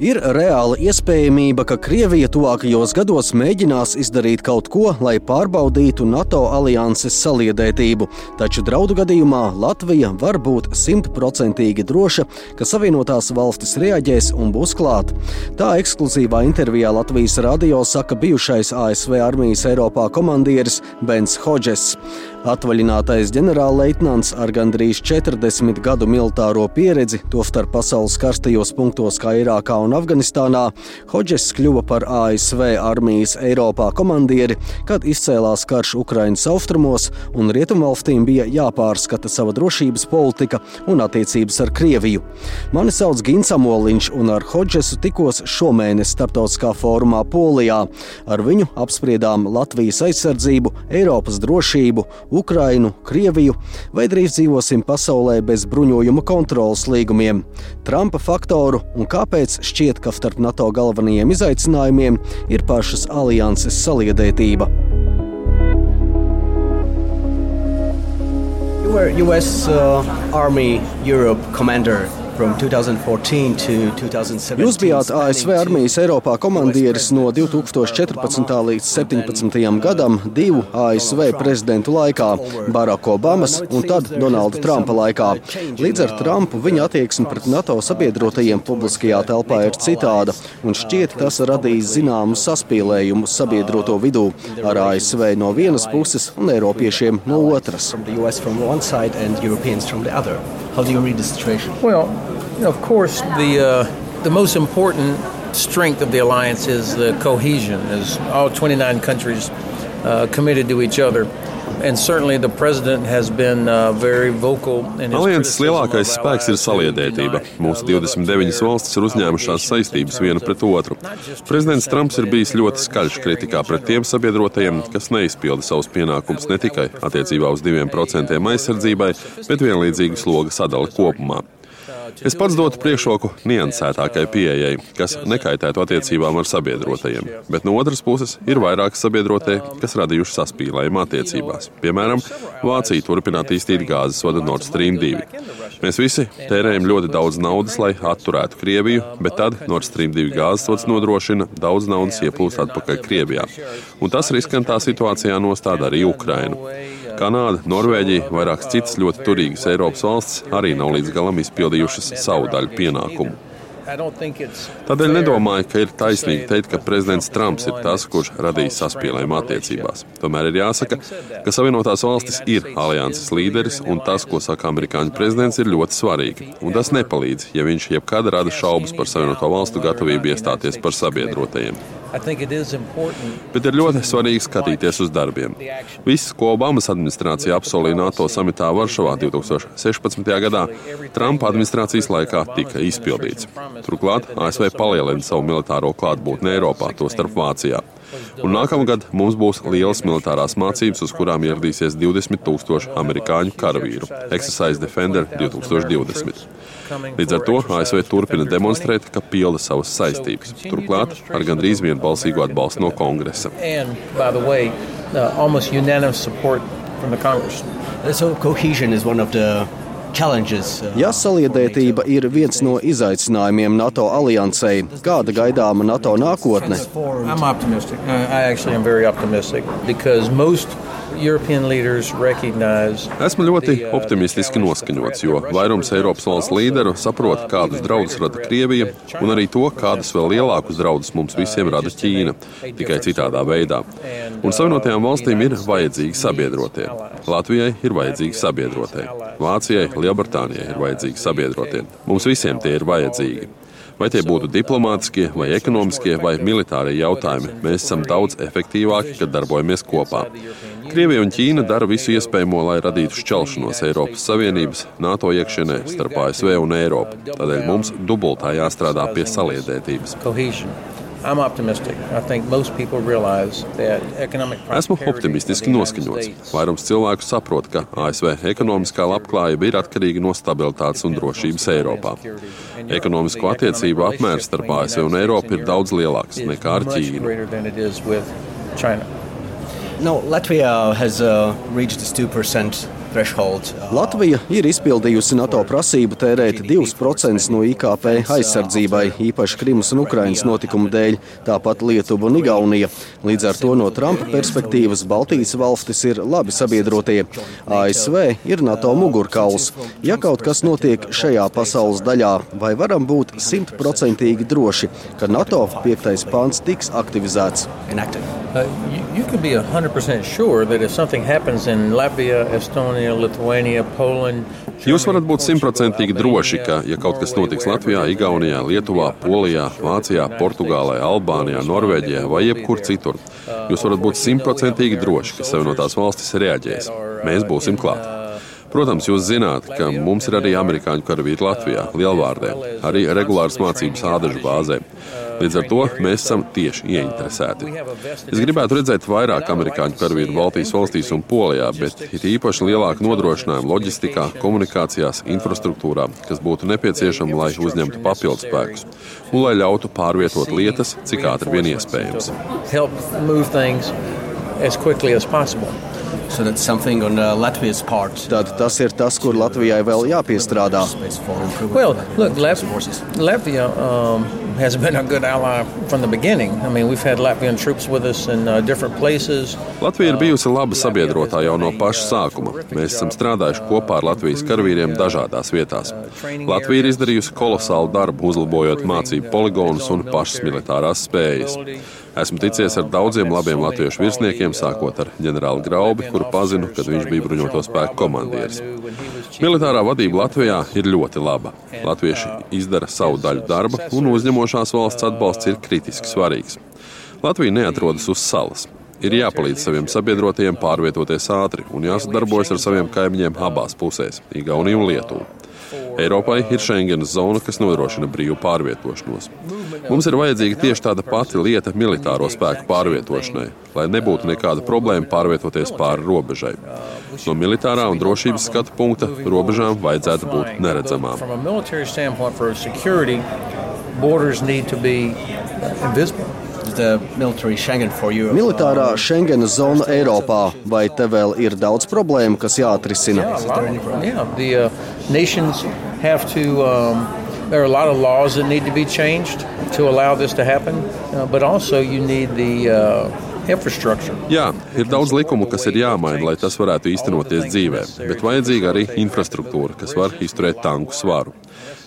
Ir reāla iespējamība, ka Krievija tuvākajos gados mēģinās izdarīt kaut ko, lai pārbaudītu NATO alianses saliedētību, taču draudu gadījumā Latvija var būt simtprocentīgi droša, ka Savienotās valstis reaģēs un būs klāt. Tā ekskluzīvā intervijā Latvijas radio saka bijušais ASV armijas Eiropā komandieris Bens Hodžes. Atvaļinātais ģenerālleitnants ar gandrīz 40 gadu militāro pieredzi, tostarp pasaules karstajos punktos kā Irākā un Afganistānā, Hodžes kļuva par ASV armijas Eiropā komandieri, kad izcēlās karš Ukraiņas austrumos un Rietumvalstīm bija jāpārskata sava drošības politika un attiecības ar Krieviju. Mani sauc Gins Amoliņš, un ar Hodžesu tikos šomēnes starptautiskā fórumā Polijā. Ar viņu apspriedām Latvijas aizsardzību, Eiropas drošību Ukrainu, Krieviju, vai drīz dzīvosim pasaulē bez bruņojuma kontrolas līgumiem, Trumpa faktoru un kāpēc šķiet, ka starp NATO galvenajiem izaicinājumiem ir pašas alianses saliedētība. You were U.S. Uh, Army Europe commander Jūs bijāt ASV armijas Eiropā komandieris no 2014. līdz 2017. gadam, divu ASV prezidentu laikā - Baraka Obamas un tad Donalda Trumpa laikā. Līdz ar Trumpu viņa attieksme pret NATO sabiedrotajiem publiskajā telpā ir citāda, un šķiet tas radīs zināmu saspīlējumu sabiedroto vidū ar ASV no vienas puses un Eiropiešiem no otras. How do you read the situation? Well, of course, the uh, the most important strength of the alliance is the cohesion, is all 29 countries uh, committed to each other. Alianses lielākais spēks ir saliedētība. Mūsu 29 valstis ir uzņēmušās saistības viena pret otru. Prezidents Trumps ir bijis ļoti skaļš kritikā pret tiem sabiedrotajiem, kas neizpilda savus pienākumus ne tikai attiecībā uz 2% aizsardzībai, bet vienlīdzīgu sloga sadali kopumā. Es pats dotu priekšroku niansētākai pieejai, kas nekaitētu attiecībām ar sabiedrotajiem, bet no otras puses ir vairāki sabiedrotie, kas radījuši saspīlējumu attiecībās. Piemēram, Vācija turpina attīstīt gāzes vadu Nord Stream 2. Mēs visi tērējam ļoti daudz naudas, lai atturētu Krieviju, bet tad Nord Stream 2 gāzes vads nodrošina daudz naudas ieplūst atpakaļ Krievijā. Un tas riskantā situācijā nostāda arī Ukrainu. Kanāda, Norvēģija, vairākas citas ļoti turīgas Eiropas valstis arī nav līdz galam izpildījušas savu daļu pienākumu. Tādēļ nedomāju, ka ir taisnīgi teikt, ka prezidents Trumps ir tas, kurš radīs saspīlējumu attiecībās. Tomēr ir jāsaka, ka Savienotās valstis ir alianses līderis, un tas, ko saka amerikāņu prezidents, ir ļoti svarīgi. Un tas nepalīdz, ja viņš jebkad rada šaubas par Savienoto valstu gatavību iestāties par sabiedrotajiem. Bet ir ļoti svarīgi skatīties uz darbiem. Viss, ko Obamas administrācija apsolīja NATO samitā Varšavā 2016. gadā, Trumpa administrācijas laikā tika izpildīts. Turklāt ASV palielina savu militāro klātbūtni Eiropā, tostarp Vācijā. Un nākamgad mums būs lielas militārās mācības, uz kurām ieradīsies 20 000 amerikāņu karavīru. Exercise Defender 2020. Līdz ar to ASV turpina demonstrēt, ka pilda savas saistības. Turklāt ar gandrīz vienbalsīgu atbalstu no kongresa. Uh, so cohesion is one of the ja saliedētība ir viens no izaicinājumiem NATO aliansei, kāda gaidāma NATO nākotne? Esmu ļoti optimistiski noskaņots, jo vairums Eiropas valsts līderu saprot, kādus draudus rada Krievija, un arī to, kādus vēl lielākus draudus mums visiem rada Ķīna, tikai citādā veidā. Un Savienotajām valstīm ir vajadzīgi sabiedrotie. Latvijai ir vajadzīgi sabiedrotie. Vācijai, Lielbritānijai ir vajadzīgi sabiedrotie. Mums visiem tie ir vajadzīgi. Vai tie būtu diplomātiskie, vai ekonomiskie, vai militārie jautājumi, mēs esam daudz efektīvāki, kad darbojamies kopā. Krievija un Ķīna dara visu iespējamo, lai radītu šķelšanos Eiropas Savienības, NATO iekšienē starp ASV un Eiropu. Tādēļ mums dubultā jāstrādā pie saliedētības. Esmu optimistiski noskaņots. Vairums cilvēku saprot, ka ASV ekonomiskā labklājība ir atkarīga no stabilitātes un drošības Eiropā. Ekonomisko attiecību apmērs starp ASV un Eiropu ir daudz lielāks nekā ar Ķīnu. No, Latvia has uh, reached this 2% threshold. Uh, Latvija ir izpildījusi NATO prasību tērēt 2% no IKP aizsardzībai, īpaši Krimas un Ukrainas notikumu dēļ, tāpat Lietuva un Igaunija. Līdz ar to no Trumpa perspektīvas Baltijas valstis ir labi sabiedrotie. ASV ir NATO mugurkauls. Ja kaut kas notiek šajā pasaules daļā, vai varam būt simtprocentīgi droši, ka NATO piektais pāns tiks aktivizēts? Uh, you, you can be 100% sure that if something happens in Latvia, Estonia, Jūs varat būt simtprocentīgi droši, ka, ja kaut kas notiks Latvijā, Igaunijā, Lietuvā, Polijā, Vācijā, Portugālē, Albānijā, Norvēģijā vai jebkur citur, jūs varat būt simtprocentīgi droši, ka Savienotās valstis reaģēs. Mēs būsim klāt. Protams, jūs zināt, ka mums ir arī amerikāņu karavīri Latvijā, lielvārdē, arī regulāras mācības ādažu bāzē. Līdz ar to mēs esam tieši ieinteresēti. Es gribētu redzēt vairāk amerikāņu karavīru Baltijas valstīs un Polijā, bet it īpaši lielāku nodrošinājumu loģistikā, komunikācijās, infrastruktūrā, kas būtu nepieciešama, lai uzņemtu papildus spēkus un lai ļautu pārvietot lietas, cik ātri vien iespējams. As quickly as possible. So on uh, Latvia's part. Tad tas ir tas, kur Latvijai vēl jāpiestrādā. Well, look, Latvia um, has been a good ally from the beginning. I mean, we've had Latvian troops with us in uh, different places. Latvija ir bijusi laba sabiedrotā jau no paša sākuma. Mēs esam strādājuši kopā ar Latvijas karavīriem dažādās vietās. Latvija ir izdarījusi kolosālu darbu, uzlabojot mācību poligonus un pašas militārās spējas. Esmu ticies ar daudziem labiem latviešu virsniekiem, sākot ar ģenerāli Graubi, kuru pazinu, kad viņš bija bruņoto spēku komandieris. Militārā vadība Latvijā ir ļoti laba. Latvieši izdara savu daļu darba, un uzņemošās valsts atbalsts ir kritiski svarīgs. Latvija neatrodas uz salas. Ir jāpalīdz saviem sabiedrotajiem pārvietoties ātri un jāsadarbojas ar saviem kaimiņiem abās pusēs - Igauniju un Lietuvu. Eiropai ir Schengenas zona, kas nodrošina brīvu pārvietošanos. Mums ir vajadzīga tieši tāda pati lieta militāro spēku pārvietošanai, lai nebūtu nekāda problēma pārvietoties pāri robežai. No militārā un drošības skatu punkta robežām vajadzētu būt neredzamām. Borders need to be invisible. Militārā Schengenas zona Eiropā. Vai te vēl ir daudz problēmu, kas jāatrisina? Have to. Um, there are a lot of laws that need to be changed to allow this to happen, uh, but also you need the uh, Jā, ir daudz likumu, kas ir jāmaina, lai tas varētu īstenoties dzīvē, bet vajadzīga arī infrastruktūra, kas var izturēt tanku svaru.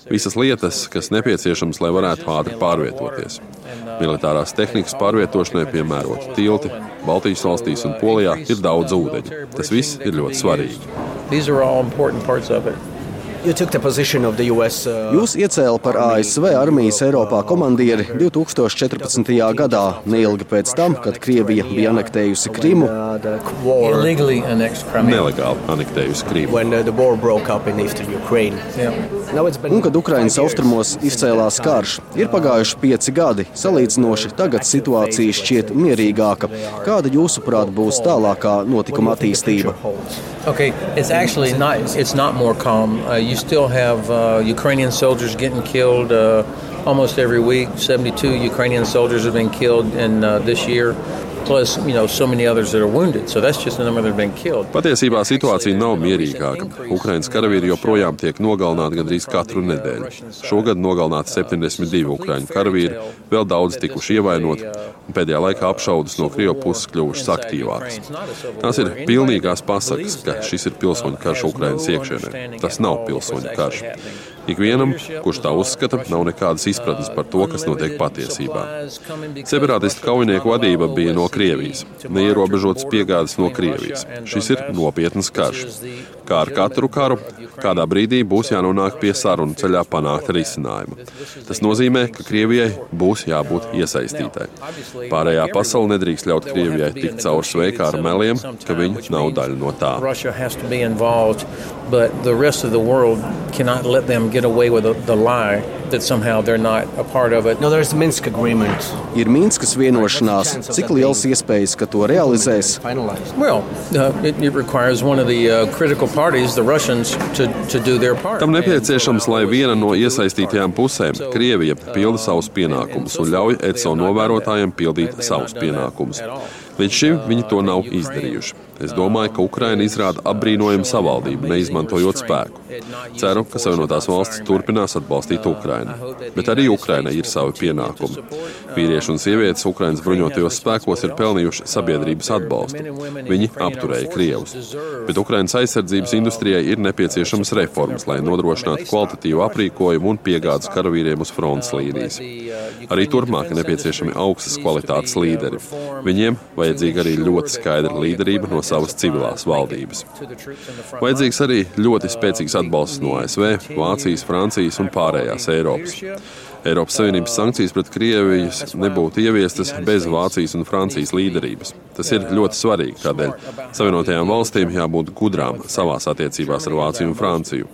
Visas lietas, kas nepieciešamas, lai varētu ātri pārvietoties. Militārās tehnikas pārvietošanai piemēroti tilti, Baltijas valstīs un Polijā ir daudz ūdeņa. Tas viss ir ļoti svarīgi. Jūs iecēlāt par ASV armijas Eiropā komandieri 2014. gadā, neilgi pēc tam, kad Krievija bija anektējusi Krimu. Nelegāli anektējusi Krimu. Un kad Ukraiņas austrumos izcēlās karš, ir pagājuši pieci gadi. Salīdzinoši tagad situācija šķiet mierīgāka. Kāda jūsuprāt būs tālākā notikuma attīstība? Okay, it's actually not. It's not more calm. Uh, you still have uh, Ukrainian soldiers getting killed uh, almost every week. Seventy-two Ukrainian soldiers have been killed in uh, this year. Plus you know, so wounded. So. Patiesībā situācija nav mierīgāka. Ukraiņas karavīri joprojām tiek nogalināti gandrīz katru nedēļu. Šogad nogalināti 72 ukraiņu karavīri, vēl daudz tikuši ievainoti, un pēdējā laikā apšaudas no Krievijas puses kļuvušas aktīvākas. Tās ir pilnīgās pasakas, ka šis ir pilsoņu karš Ukraiņas iekšienē. Tas nav pilsoņu karš. Ikvienam, kurš tā uzskata, nav nekādas izpratnes par to, kas notiek patiesībā. Separātistu kaujinieku vadība bija no Krievijas, neierobežotas piegādes no Krievijas. Šis ir nopietns karš. Kā ar katru karu, kādā brīdī būs jānonāk pie sarunu ceļā panākt risinājumu. Tas nozīmē, ka Krievijai būs jābūt iesaistītai. Pārējā pasaule nedrīkst ļaut Krievijai tikt cauri sveikā ar meliem, ka viņi nav daļa no tā. But the rest of the world cannot let them get away with the, the lie that somehow they're not a part of it. No, there's the Minsk agreement. Ir Minskas vienošanās. Cik liels iespējas, ka to realizēs? Well, uh, it, it requires one of the uh, critical parties, the Russians, to, to do their part. Tam nepieciešams, lai viena no iesaistītajām pusēm, Krievija, pilda savus pienākumus un ļauj ECO novērotājiem pildīt savus pienākumus. Līdz šim viņi to nav izdarījuši. Es domāju, ka Ukraina izrāda apbrīnojumu savaldību, neizmantojot spēku. Ceru, ka Savienotās valstis turpinās atbalstīt Ukrainu. Bet arī Ukraina ir savi pienākumi. Vīrieši un sievietes Ukrainas bruņotajos spēkos ir pelnījuši sabiedrības atbalstu. Viņi apturēja Krievus. Bet Ukrainas aizsardzības industrijai ir nepieciešamas reformas, lai nodrošinātu kvalitatīvu aprīkojumu un piegādes karavīriem uz frontes līnijas. Arī turpmāk ir nepieciešami augstas kvalitātes līderi. Viņiem vajadzīga arī ļoti skaidra līderība no savas civilās valdības. Vajadzīgs arī ļoti spēcīgs atbalsts no ASV, Vācijas, Francijas un pārējās Eiropas. trade offs. Eiropas Savienības sankcijas pret Krievijas nebūtu ieviestas bez Vācijas un Francijas līderības. Tas ir ļoti svarīgi, tādēļ Savienotajām valstīm jābūt gudrām savās attiecībās ar Vāciju un Franciju.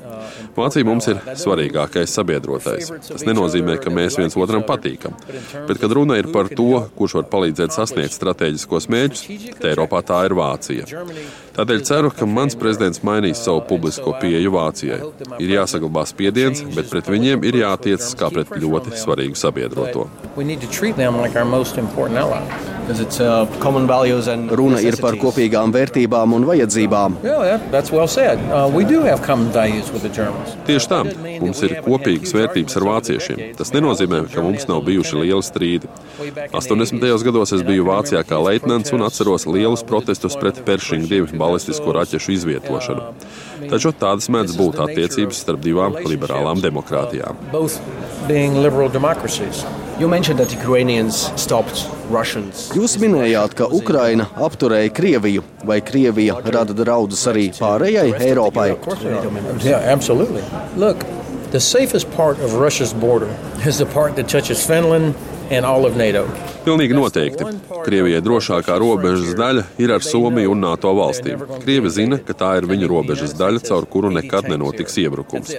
Vācija mums ir svarīgākais sabiedrotais. Tas nenozīmē, ka mēs viens otram patīkam. Bet, kad runa ir par to, kurš var palīdzēt sasniegt strateģiskos mērķus, tad Eiropā tā ir Vācija. Tādēļ ceru, ka mans prezidents mainīs savu publisko pieeju Vācijai. Ir jāsaglabā spiediens, bet pret viņiem ir jātiecas kā pret ļoti svarīgu sabiedroto. Runa ir par kopīgām vērtībām un vajadzībām. Tieši tā, mums ir kopīgas vērtības ar vāciešiem. Tas nenozīmē, ka mums nav bijuši lieli strīdi. 80. gados es biju Vācijā kā leitnants un atceros lielus protestus pret Pershing 2 balistisko raķešu izvietošanu. Taču tādas mēdz būt attiecības starp divām liberālām demokrātijām. Jūs minējāt, ka Ukraina apturēja Krieviju, vai Krievija rada draudus arī pārējai Eiropai? Yeah, absolutely. Look, the safest part of Russia's border is the part that touches Finland Pilnīgi noteikti. Krievijai drošākā robežas daļa ir ar Somiju un NATO valstīm. Krievi zina, ka tā ir viņu robežas daļa, caur kuru nekad nenotiks iebrukums.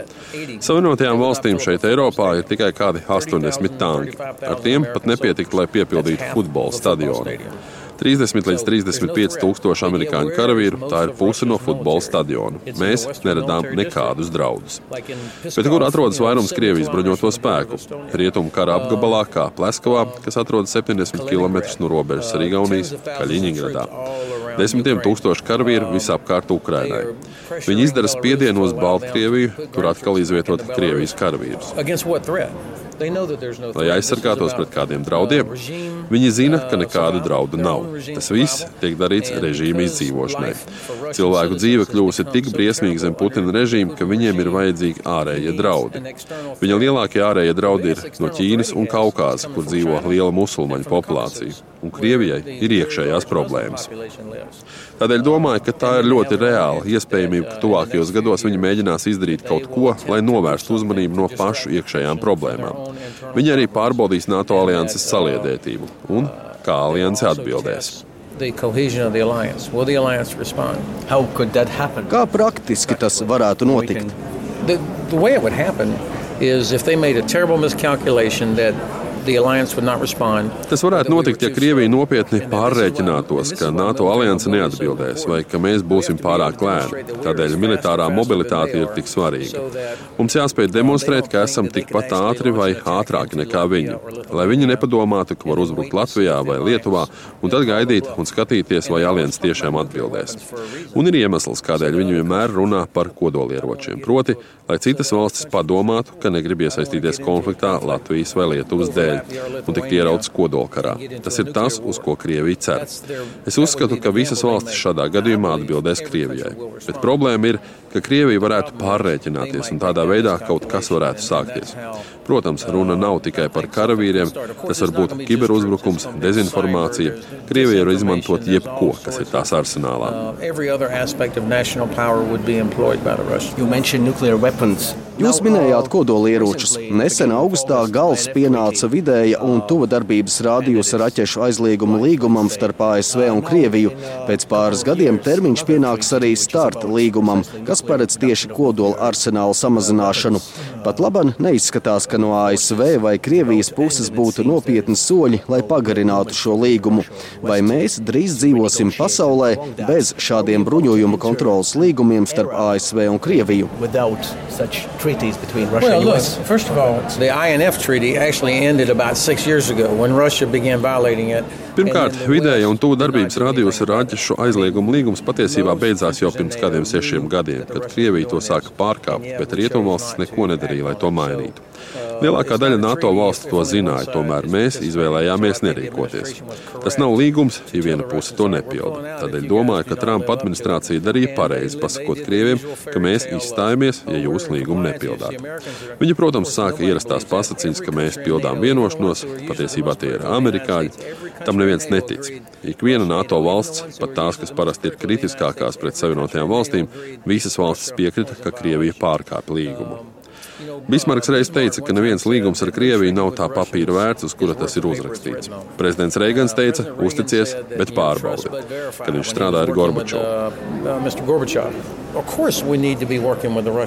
Savienotajām valstīm šeit Eiropā ir tikai kādi 80 tanki. Ar tiem pat nepietiktu, lai piepildītu futbola stadionu. 30 līdz 35 tūkstoši amerikāņu karavīru. Tā ir puse no futbola stadiona. Mēs neredām nekādus draudus. Bet kur atrodas vairums Krievijas bruņoto spēku? Rietumu kara apgabalā, kā Pleskavā, kas atrodas 70 km no robežas ar Igaunijas, Kaļiņģeradā. Desmitiem tūkstoši karavīru visapkārt Ukrainai. Viņi izdara spiedienu uz Baltkrieviju, tur atkal izvietot Krievijas karavīrus. Lai aizsargātos pret kādiem draudiem, viņi zina, ka nekādu draudu nav. Tas viss tiek darīts režīma izdzīvošanai. Cilvēku dzīve kļūsi tik briesmīga zem Putina režīma, ka viņiem ir vajadzīgi ārējie draudi. Viņa lielākie ārējie draudi ir no Ķīnas un Kaukāza, kur dzīvo liela musulmaņu populācija. Un Krievijai ir iekšējās problēmas. Tādēļ domāju, ka tā ir ļoti reāla iespējamība, ka tuvākajos gados viņi mēģinās izdarīt kaut ko, lai novērstu uzmanību no pašu iekšējām problēmām. Viņi arī pārbaudīs NATO alianses saliedētību un kā alianse atbildēs. Kā praktiski tas varētu notikt? The, the way it would happen is if they made a terrible miscalculation that Tas varētu notikt, ja Krievija nopietni pārreķinātos, ka NATO alianse neatbildēs vai ka mēs būsim pārāk lēni. Tādēļ militārā mobilitāte ir tik svarīga. Mums jāspēj demonstrēt, ka esam tikpat ātri vai ātrāki nekā viņi, lai viņi nepadomātu, ka var uzbrukt Latvijā vai Lietuvā, un tad gaidīt un skatīties, vai alianse tiešām atbildēs. Un ir iemesls, kādēļ viņi vienmēr runā par kodolieročiem. Proti, lai citas valstis padomātu, ka negrib iesaistīties konfliktā Latvijas vai Lietuvas dēļ dēļ un tikt ierauts kodolkarā. Tas ir tas, uz ko Krievija cer. Es uzskatu, ka visas valstis šādā gadījumā atbildēs Krievijai. Bet problēma ir, ka Krievija varētu pārreķināties un tādā veidā kaut kas varētu sākties. Protams, runa nav tikai par karavīriem, tas var būt kiberuzbrukums, dezinformācija. Krievija var izmantot jebko, kas ir tās arsenālā. Jūs minējāt kodolieročus. Nesen augustā gals pienāca vidēja un tuva darbības rādījus raķešu aizliegumu līgumam starp ASV un Krieviju. Pēc pāris gadiem termiņš pienāks arī starta līgumam, kas paredz tieši kodola arsenāla samazināšanu. Pat laban neizskatās, ka no ASV vai Krievijas puses būtu nopietni soļi, lai pagarinātu šo līgumu. Vai mēs drīz dzīvosim pasaulē bez šādiem bruņojumu kontrolas līgumiem starp ASV un Krieviju? Treaties between Russia well, and look, US? First of all, the INF treaty actually ended about six years ago when Russia began violating it. Pirmkārt, vidēja un tuvu darbības radījus raķešu aizlieguma līgums patiesībā beidzās jau pirms kādiem sešiem gadiem, kad Krievija to sāka pārkāpt, bet Rietumvalstis neko nedarīja, lai to mainītu. Lielākā daļa NATO valstu to zināja, tomēr mēs izvēlējāmies nerīkoties. Tas nav līgums, ja viena puse to nepilda. Tādēļ domāju, ka Trumpa administrācija darīja pareizi, pasakot Krieviem, ka mēs izstājamies, ja jūs līgumu nepildāt. Viņi, protams, sāka ierastās pasaciņas, ka mēs pildām vienošanos, patiesībā tie ir amerikāņi. Tam neviens netic. Ik viena NATO valsts, pat tās, kas parasti ir kritiskākās pret Savienotajām valstīm, visas valstis piekrita, ka Krievija pārkāpja līgumu. Bismarks reiz teica, ka neviens līgums ar Krieviju nav tā papīra vērts, uz kura tas ir uzrakstīts. Prezidents Reigans teica, uzticies, bet pārbaudi, kad viņš strādāja ar Gorbačovu.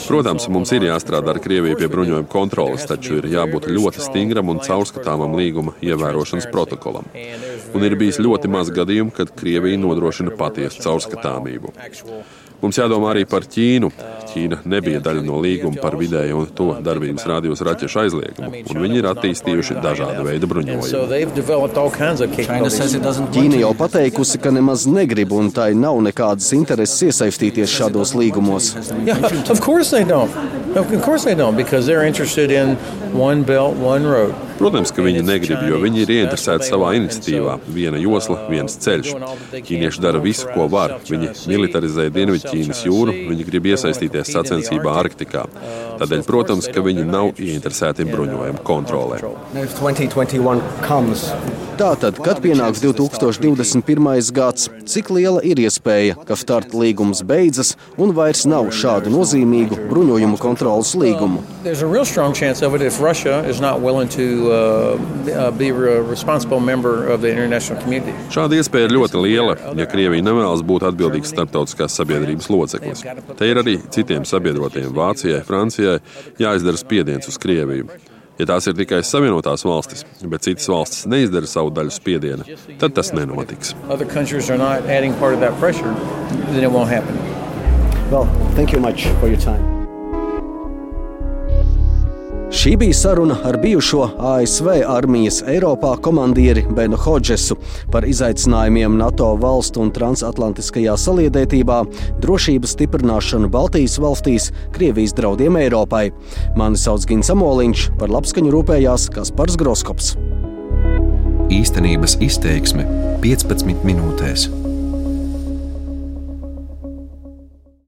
Protams, mums ir jāstrādā ar Krieviju pie bruņojuma kontrolas, taču ir jābūt ļoti stingram un caurskatāmam līguma ievērošanas protokolam. Un ir bijis ļoti maz gadījumu, kad Krievija nodrošina patiesu caurskatāmību. Mums jādomā arī par Ķīnu. Ķīna nebija daļa no līguma par vidēju un to darbības rādījus raķešu aizliegumu, un viņi ir attīstījuši dažādu veidu bruņojumu. Ķīna jau pateikusi, ka nemaz negrib un tai nav nekādas intereses iesaistīties šādos līgumos. Yeah, of course they don't. Of course they don't, because they're interested in one belt, one road. Protams, ka viņi negrib, jo viņi ir ieinteresēti savā iniciatīvā. Viena josla, viens ceļš. Ķīnieši dara visu, ko var. Viņi militarizē Dienvidķīnas jūru, viņi grib iesaistīties sacensībā Arktikā. Tādēļ, protams, ka viņi nav ieinteresēti bruņojumu kontrolē. Tātad, kad pienāks 2021. gads, cik liela ir iespēja, ka starta līgums beidzas un vairs nav šādu nozīmīgu bruņojumu kontrolas līgumu? Šāda iespēja ir ļoti liela, ja Krievija nevēlas būt atbildīgs starptautiskās sabiedrības loceklis. Te ir arī citiem sabiedrotiem - Vācijai, Francijai - jāizdara spiediens uz Krieviju. Ja tās ir tikai Savienotās valstis, bet citas valstis neizdara savu daļu spiediena, tad tas nenotiks. Well, thank you much for your time. Šī bija saruna ar bijušo ASV armijas Eiropā komandieri Benu Hodžesu par izaicinājumiem NATO valstu un transatlantiskajā saliedētībā, drošības stiprināšanu Baltijas valstīs, Krievijas draudiem Eiropai. Mani sauc Gins Amoliņš, par labskaņu rūpējās Kaspars Groskops. Īstenības izteiksme 15 minūtēs.